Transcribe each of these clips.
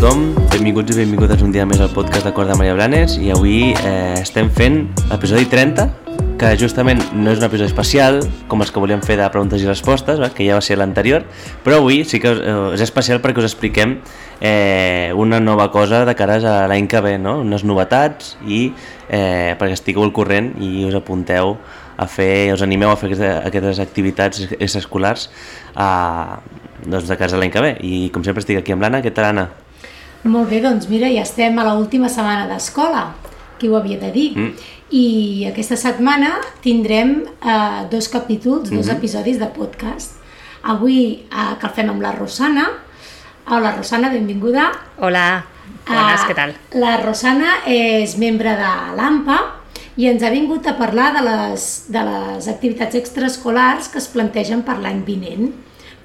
tothom, benvinguts i benvingudes un dia més al podcast de Cor de Maria Blanes i avui eh, estem fent l'episodi 30 que justament no és un episodi especial com els que volíem fer de preguntes i respostes eh, que ja va ser l'anterior però avui sí que eh, és especial perquè us expliquem eh, una nova cosa de cares a l'any que ve, no? unes novetats i eh, perquè estigueu al corrent i us apunteu a fer, us animeu a fer aquestes, activitats extraescolars a, doncs, de casa l'any que ve. I com sempre estic aquí amb l'Anna. Què tal, Anna? Molt bé, doncs mira, ja estem a l'última setmana d'escola, qui ho havia de dir. Mm. I aquesta setmana tindrem eh, dos capítols, dos mm -hmm. episodis de podcast. Avui eh, que el fem amb la Rosana. Hola, Rosana, benvinguda. Hola, bones, uh, què tal? La Rosana és membre de l'AMPA, i ens ha vingut a parlar de les, de les activitats extraescolars que es plantegen per l'any vinent.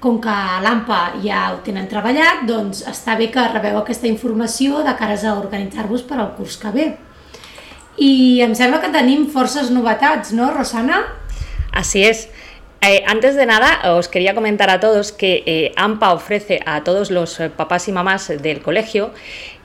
Com que l'AMPA ja ho tenen treballat, doncs està bé que rebeu aquesta informació de cares a organitzar-vos per al que ve. I em sembla que tenim forces novetats, no, Rosana? Así es. Eh, antes de nada, os quería comentar a todos que eh, AMPA ofrece a todos los eh, papás y mamás del colegio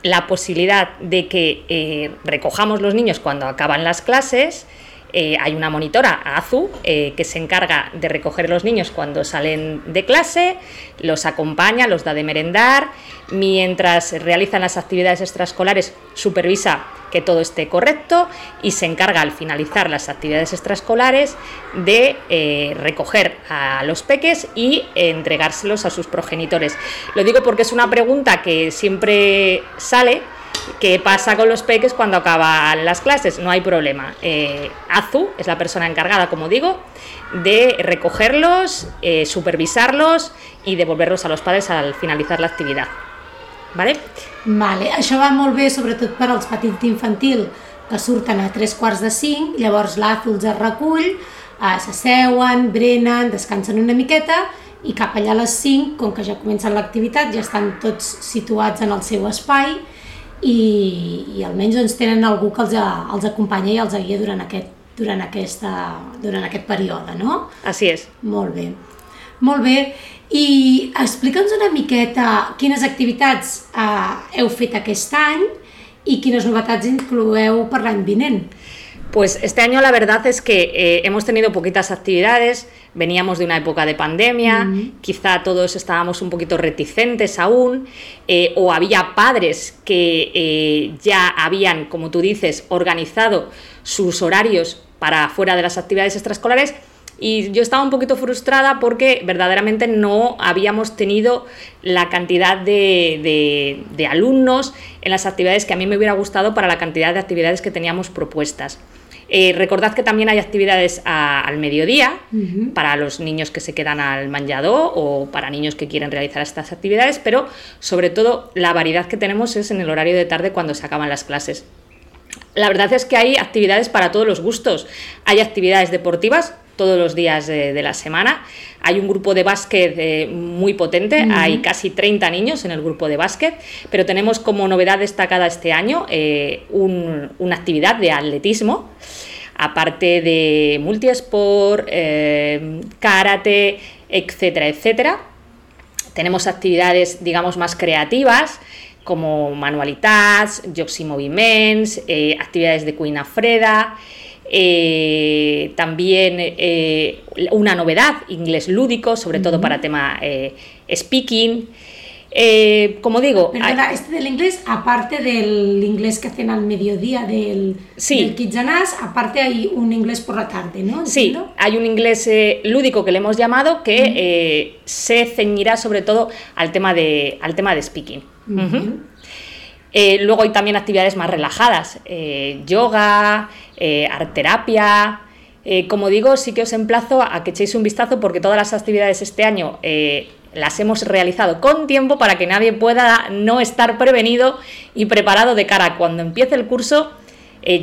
la posibilidad de que eh, recojamos los niños cuando acaban las clases. Eh, hay una monitora, Azu, eh, que se encarga de recoger los niños cuando salen de clase, los acompaña, los da de merendar, mientras realizan las actividades extraescolares, supervisa que todo esté correcto y se encarga al finalizar las actividades extraescolares de eh, recoger a los peques y entregárselos a sus progenitores. Lo digo porque es una pregunta que siempre sale. ¿Qué pasa con los peques cuando acaban las clases? No hay problema. Eh, Azu es la persona encargada, como digo, de recogerlos, eh, supervisarlos y devolverlos a los padres al finalizar la actividad. Vale? Vale. Això va molt bé, sobretot per als petits infantil, que surten a tres quarts de cinc, llavors l'AFU els recull, eh, s'asseuen, brenen, descansen una miqueta i cap allà a les 5, com que ja comencen l'activitat, ja estan tots situats en el seu espai i, i almenys doncs, tenen algú que els, els acompanya i els guia durant aquest, durant, aquesta, durant aquest període, no? Así és. Molt bé. Molt bé. I explica'ns una miqueta quines activitats eh, heu fet aquest any i quines novetats inclueu per l'any vinent. Pues este año la verdad es que eh, hemos tenido poquitas actividades, veníamos de una época de pandemia, quizá todos estábamos un poquito reticentes aún, eh, o había padres que eh, ya habían, como tú dices, organizado sus horarios para fuera de las actividades extraescolares y yo estaba un poquito frustrada porque verdaderamente no habíamos tenido la cantidad de, de, alumnos en las actividades que a mí me hubiera gustado para la cantidad de actividades que teníamos propuestas. Eh, recordad que también hay actividades al mediodía para los niños que se quedan al manjado o para niños que quieren realizar estas actividades, pero sobre todo la variedad que tenemos es en el horario de tarde cuando se acaban las clases. La verdad es que hay actividades para todos los gustos. Hay actividades deportivas todos los días de, la semana. Hay un grupo de básquet eh, muy potente, hay casi 30 niños en el grupo de básquet, pero tenemos como novedad destacada este año eh, una actividad de atletismo, aparte de multiesport, eh, karate, etcétera, etcétera. Tenemos actividades, digamos, más creativas, como manualitats, jocs i moviments, actividades de cuina freda, eh, también eh, una novedad, inglés lúdico, sobre todo para tema eh, speaking. como digo... Perdona, este del inglés, aparte del inglés que hacen al mediodía del, sí. del aparte hay un inglés por la tarde, ¿no? Sí, hay un inglés lúdico que le hemos llamado que se ceñirá sobre todo al tema de, al tema de speaking. Luego hay también actividades más relajadas, yoga, eh, arterapia. Eh, como digo, sí que os emplazo a que echéis un vistazo porque todas las actividades este año eh, las hemos realizado con tiempo para que nadie pueda no estar prevenido y preparado de cara a cuando empiece el curso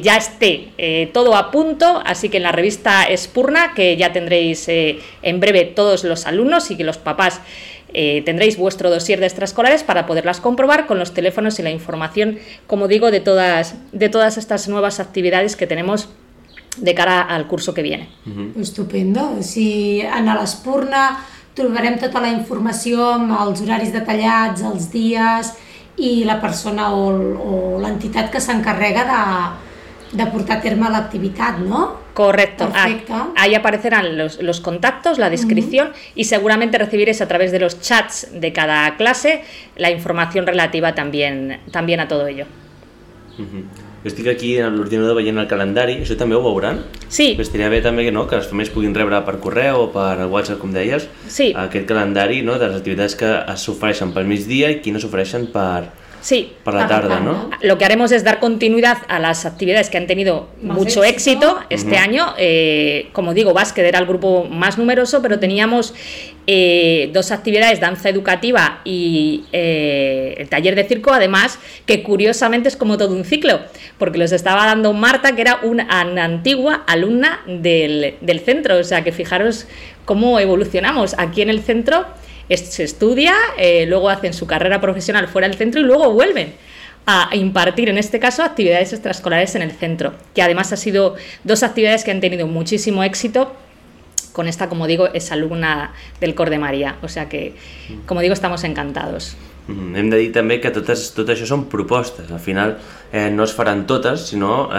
ya esté todo a punto, así que en la revista Espurna, que ya tendréis en breve todos los alumnos y que los papás tendréis vuestro dossier de extraescolares para poderlas comprobar con los teléfonos y la información, como digo, de todas, de todas estas nuevas actividades que tenemos de cara al curso que viene. Uh -huh. Estupendo. Si en l'Espurna trobarem tota la informació amb els horaris detallats, els dies i la persona o, o l'entitat que s'encarrega de, de portar a terme l'activitat, ¿no? Correcto. Ah, Perfecto. Ahí aparecerán los, los contactos, la descripción y seguramente recibiréis a través de los chats de cada clase la información relativa también, también a todo ello. Mhm. Jo estic aquí a l'ordinador veient el calendari, això també ho veuran? Sí, Però estaria bé també no, que les famílies puguin rebre per correu o per WhatsApp, com deies, Sí. aquest calendari no, de les activitats que s'ofereixen pel migdia i quines s'ofereixen per, sí. per la tarda. no? Lo que haremos es dar continuidad a las actividades que han tenido Más mucho éxito. éxito, este año. Eh, como digo, Basket era el grupo más numeroso, pero teníamos eh, dos actividades, danza educativa y eh, el taller de circo, además, que curiosamente es como todo un ciclo, porque los estaba dando Marta, que era una, una antigua alumna del, del centro. O sea, que fijaros cómo evolucionamos aquí en el centro. Se estudia, eh, luego hacen su carrera profesional fuera del centro y luego vuelven a impartir, en este caso, actividades extraescolares en el centro, que además ha sido dos actividades que han tenido muchísimo éxito. Con esta, como digo, es alumna del Cor de María, o sea que, como digo, estamos encantados. Hem de dir també que totes, tot això són propostes. Al final eh, no es faran totes, sinó eh,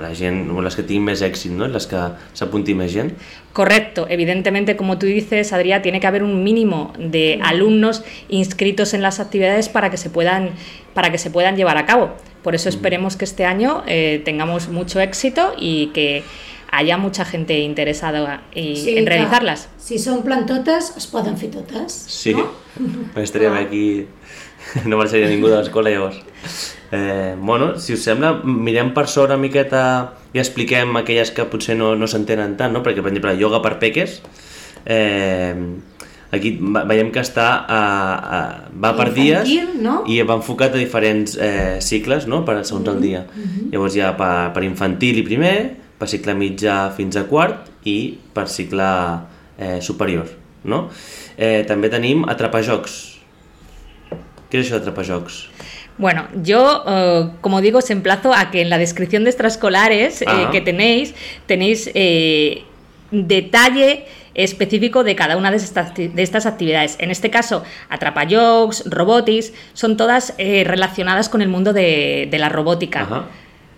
la gent, les que tinguin més èxit, no? les que s'apunti més gent. Correcto, evidentemente, como tú dices, Adrià, tiene que haber un mínimo de alumnos inscritos en las actividades para que se puedan, para que se puedan llevar a cabo. Por eso esperemos que este año eh, tengamos mucho éxito y que haya mucha gente interesada y- Sí, en realizarlas. Si s'omplen totes, es poden fer totes. Sí, No? estaríem aquí... No marxaria ningú de l'escola llavors. Eh, bueno, si us sembla, mirem per sobre una miqueta i expliquem aquelles que potser no, no s'entenen tant, no? Perquè, per exemple, ioga per peques, eh, aquí veiem que està a, a, va per dies Infantil, no? i va enfocat a diferents eh, cicles, no? Per, segons el dia. Llavors hi ha per, per infantil i primer, per cicle mitjà fins a quart i per cicle eh, superior, no? Eh, també tenim atrapajocs. Què és això d'atrapajocs? Bueno, yo, eh, como digo, os emplazo a que en la descripción de extraescolares eh, Ajá. que tenéis, tenéis eh, detalle específico de cada una de estas, acti- de estas actividades. En este caso, Atrapayogs, Robotics, son todas eh, relacionadas con el mundo de, de la robótica. Ajá.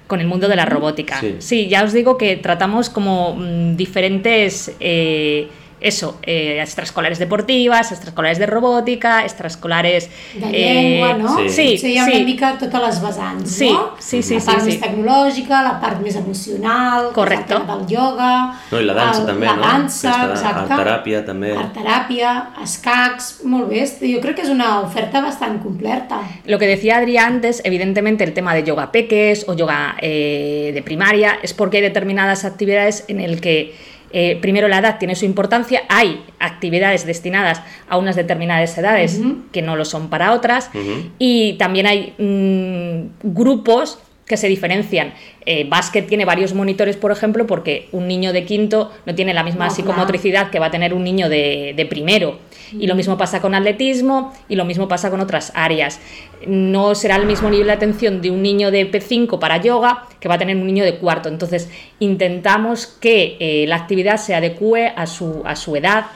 Con el mundo de la robótica. Sí. ya os digo que tratamos como mm, diferentes. eh, eso, eh, extraescolares deportivas, extraescolares de robótica, extraescolares... De eh, llengua, no? sí. Sí, O sigui, hi ha una sí. mica totes les vessants, Sí, no? sí, sí, La sí, part sí. més tecnològica, la part més emocional, Correcto. el del ioga... No, i la dansa el- també, la no? dansa, Aquesta exacte. artteràpia també. Artteràpia, escacs, molt bé. Jo crec que és una oferta bastant completa. Lo que decía Adrián antes, evidentemente el tema de yoga peques o yoga eh, de primaria es porque hay determinadas actividades en el que eh, primero la edad tiene su importancia, hay actividades destinadas a unas determinadas edades que no lo son para otras. Y también hay mm, grupos que se diferencian. Eh, básquet tiene varios monitores, por ejemplo, porque un niño de quinto no tiene la misma No, claro. psicomotricidad que va a tener un niño de, de primero. Y lo mismo pasa con atletismo y lo mismo pasa con otras áreas. No será el mismo nivel de atención de un niño de P5 para yoga que va a tener un niño de cuarto. Entonces, intentamos que eh, la actividad se adecue a su, a su edad,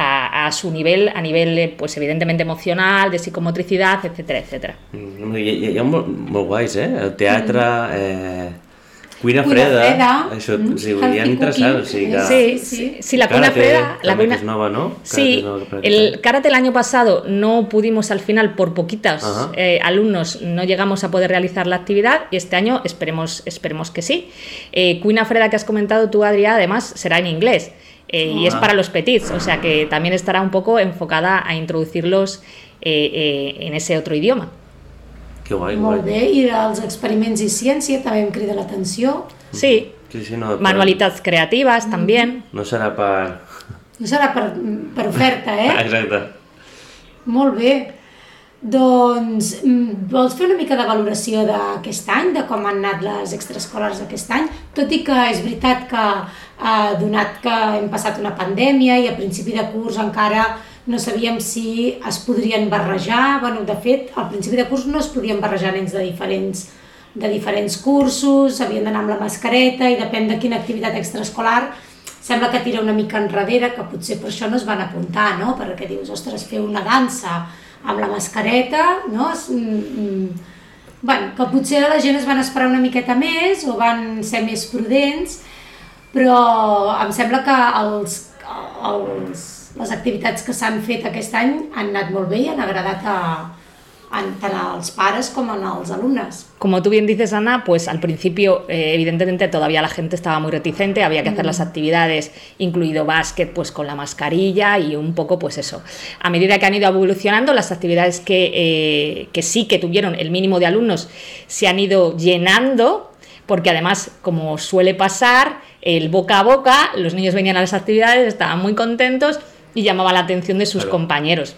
a, a su nivel, a nivel, eh, pues evidentemente emocional, de psicomotricidad, etcétera, etcétera. Mm, Hi, hi, ha molt, molt guais, eh? El teatre, eh, cuina Cuina freda, freda, això, mm, o sigui, hi ha healthy interessant, o sigui que... Sí, sí. sí, sí, la cuina Karate, freda, la cuina- que és nova, no? Sí, Karate és nova el karate el año pasado no pudimos al final, por poquitas Ajá. eh, alumnos, no llegamos a poder realizar la actividad y este año esperemos, esperemos que sí. Eh, Cuina Freda que has comentado tú, Adrià, además será en inglés eh, y es Ah. para los petits, o sea que también estará un poco enfocada a introducirlos eh, eh, en ese otro idioma. Que guai, Molt guai. bé, i els experiments i ciència també em crida l'atenció. Sí, Sí, sí, no, però manualidades creativas también. No serà per... No serà per, per oferta, eh? Exacte. Molt bé. Doncs, mm, vols fer una mica de valoració d'aquest any, de com han anat les extraescolars d'aquest any? Tot i que és veritat que, eh, donat que hem passat una pandèmia i a principi de curs encara no sabíem si es podrien barrejar, bueno, de fet, al principi de curs no es podien barrejar nens de diferents, de diferents cursos, havien d'anar amb la mascareta i depèn de quina activitat extraescolar sembla que tira una mica enrere, que potser per això no es van apuntar, no? Perquè dius, ostres, fer una dansa amb la mascareta, no? Mm, mm, bueno, que potser la gent es van esperar una miqueta més o van ser més prudents, però em sembla que els, els, les activitats que s'han fet aquest any han anat molt bé i han agradat a, tant a los pares como a los alumnos. Como tú bien dices, Ana, pues al principio, eh, evidentemente, todavía la gente estaba muy reticente, había que hacer las mm. actividades, incluido básquet, pues con la mascarilla y un poco, pues eso. A medida que han ido evolucionando, las actividades que, eh, que sí que tuvieron el mínimo de alumnos se han ido llenando, porque además, como suele pasar, el boca a boca, los niños venían a las actividades, estaban muy contentos y llamaba la atención de sus compañeros.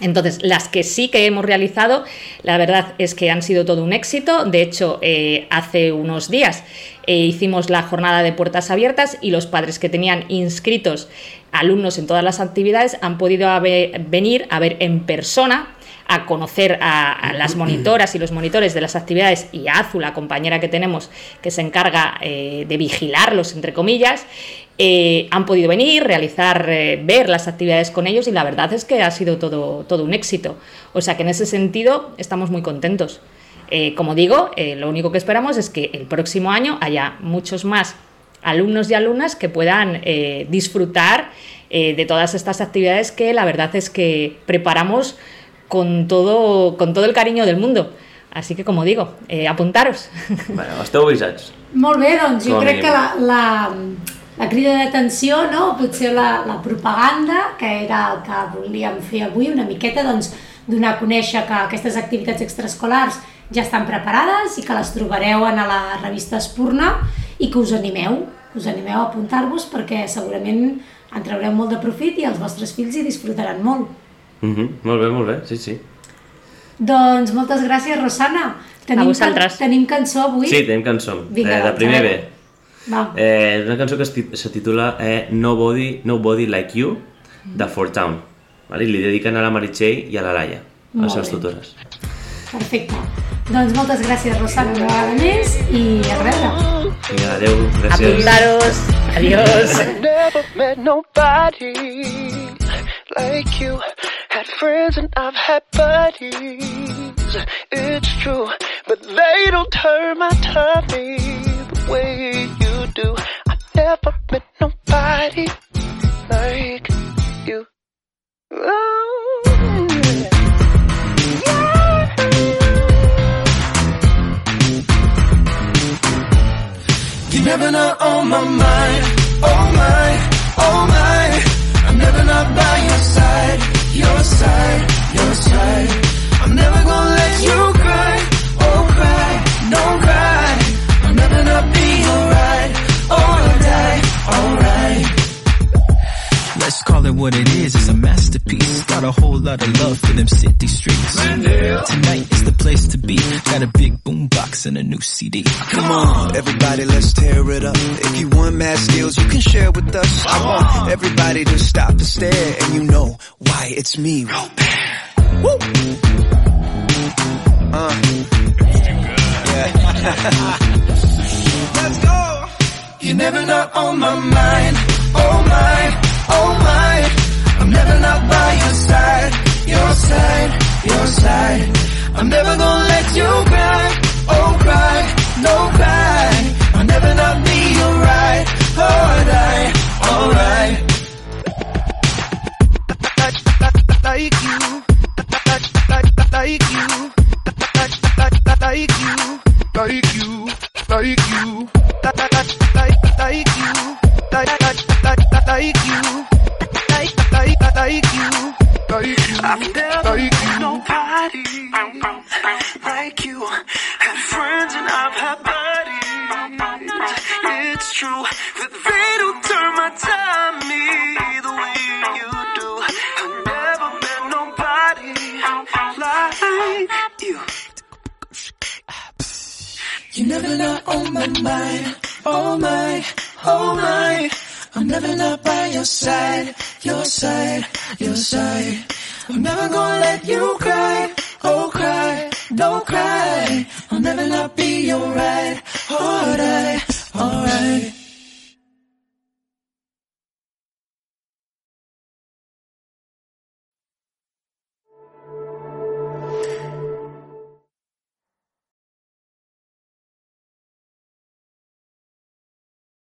Entonces, las que sí que hemos realizado, la verdad es que han sido todo un éxito. De hecho, eh, hace unos días eh, hicimos la jornada de puertas abiertas y los padres que tenían inscritos alumnos en todas las actividades han podido venir a ver en persona a conocer a, las monitoras y los monitores de las actividades y a Azu, la compañera que tenemos que se encarga eh, de vigilarlos, entre comillas, eh, han podido venir, realizar, eh, ver las actividades con ellos y la verdad es que ha sido todo, todo un éxito. O sea que en ese sentido estamos muy contentos. Eh, como digo, lo único que esperamos es que el próximo año haya muchos más alumnos y alumnas que puedan disfrutar de todas estas actividades que la verdad es que preparamos con todo, con todo el cariño del mundo. Así que, como digo, apuntaros. Bueno, esteu avisats. Molt bé, doncs jo crec que la, la, la crida d'atenció, no? potser la, la propaganda, que era el que volíem fer avui, una miqueta doncs, donar a conèixer que aquestes activitats extraescolars ja estan preparades i que les trobareu en la revista Espurna i que us animeu, us animeu a apuntar-vos perquè segurament en traureu molt de profit i els vostres fills hi disfrutaran molt. Mm -hmm. Molt bé, molt bé, sí, sí. Doncs moltes gràcies, Rosana. Tenim, a vosaltres. Tenim cançó avui? Sí, tenim cançó. Vinga, eh, de doncs, primer bé. Va. Eh, és una cançó que se titula eh, Nobody, Nobody Like You, de Fort Town. Vale? I li dediquen a la Meritxell i a la Laia, a les seves tutores. Perfecte. Doncs moltes gràcies, Rosana, una vegada més i a reveure. Vinga, adeu, gràcies. Apuntaros. Adiós. never met nobody like you. Friends and I've had buddies. It's true, but they don't turn my tummy the way you do. I never met nobody like you. Oh. You're never not on my mind. Side. I'm never gonna let you cry, oh cry, no cry. I'm never not be alright, alright, alright. Let's call it what it is, it's a masterpiece. Got a whole lot of love for them city streets. Tonight is the place to be. Got a big boom box and a new CD. Come on, everybody, let's tear it up. If you want mad skills, you can share with us. I want everybody to stop and stare, and you know why it's me, Robert. Woo! Uh. Yeah. let's go. You're never not on my mind, oh my, oh my. I've never you. nobody like you. Had friends and I've had buddies. It's true that they don't turn my tummy the way you do. I've never met nobody like you. You're never not on my mind. Oh my, oh my. Oh I'm never not by your side, your side, your side. I'm never gonna let you cry, oh cry, don't cry. I'll never not be your ride, alright, alright.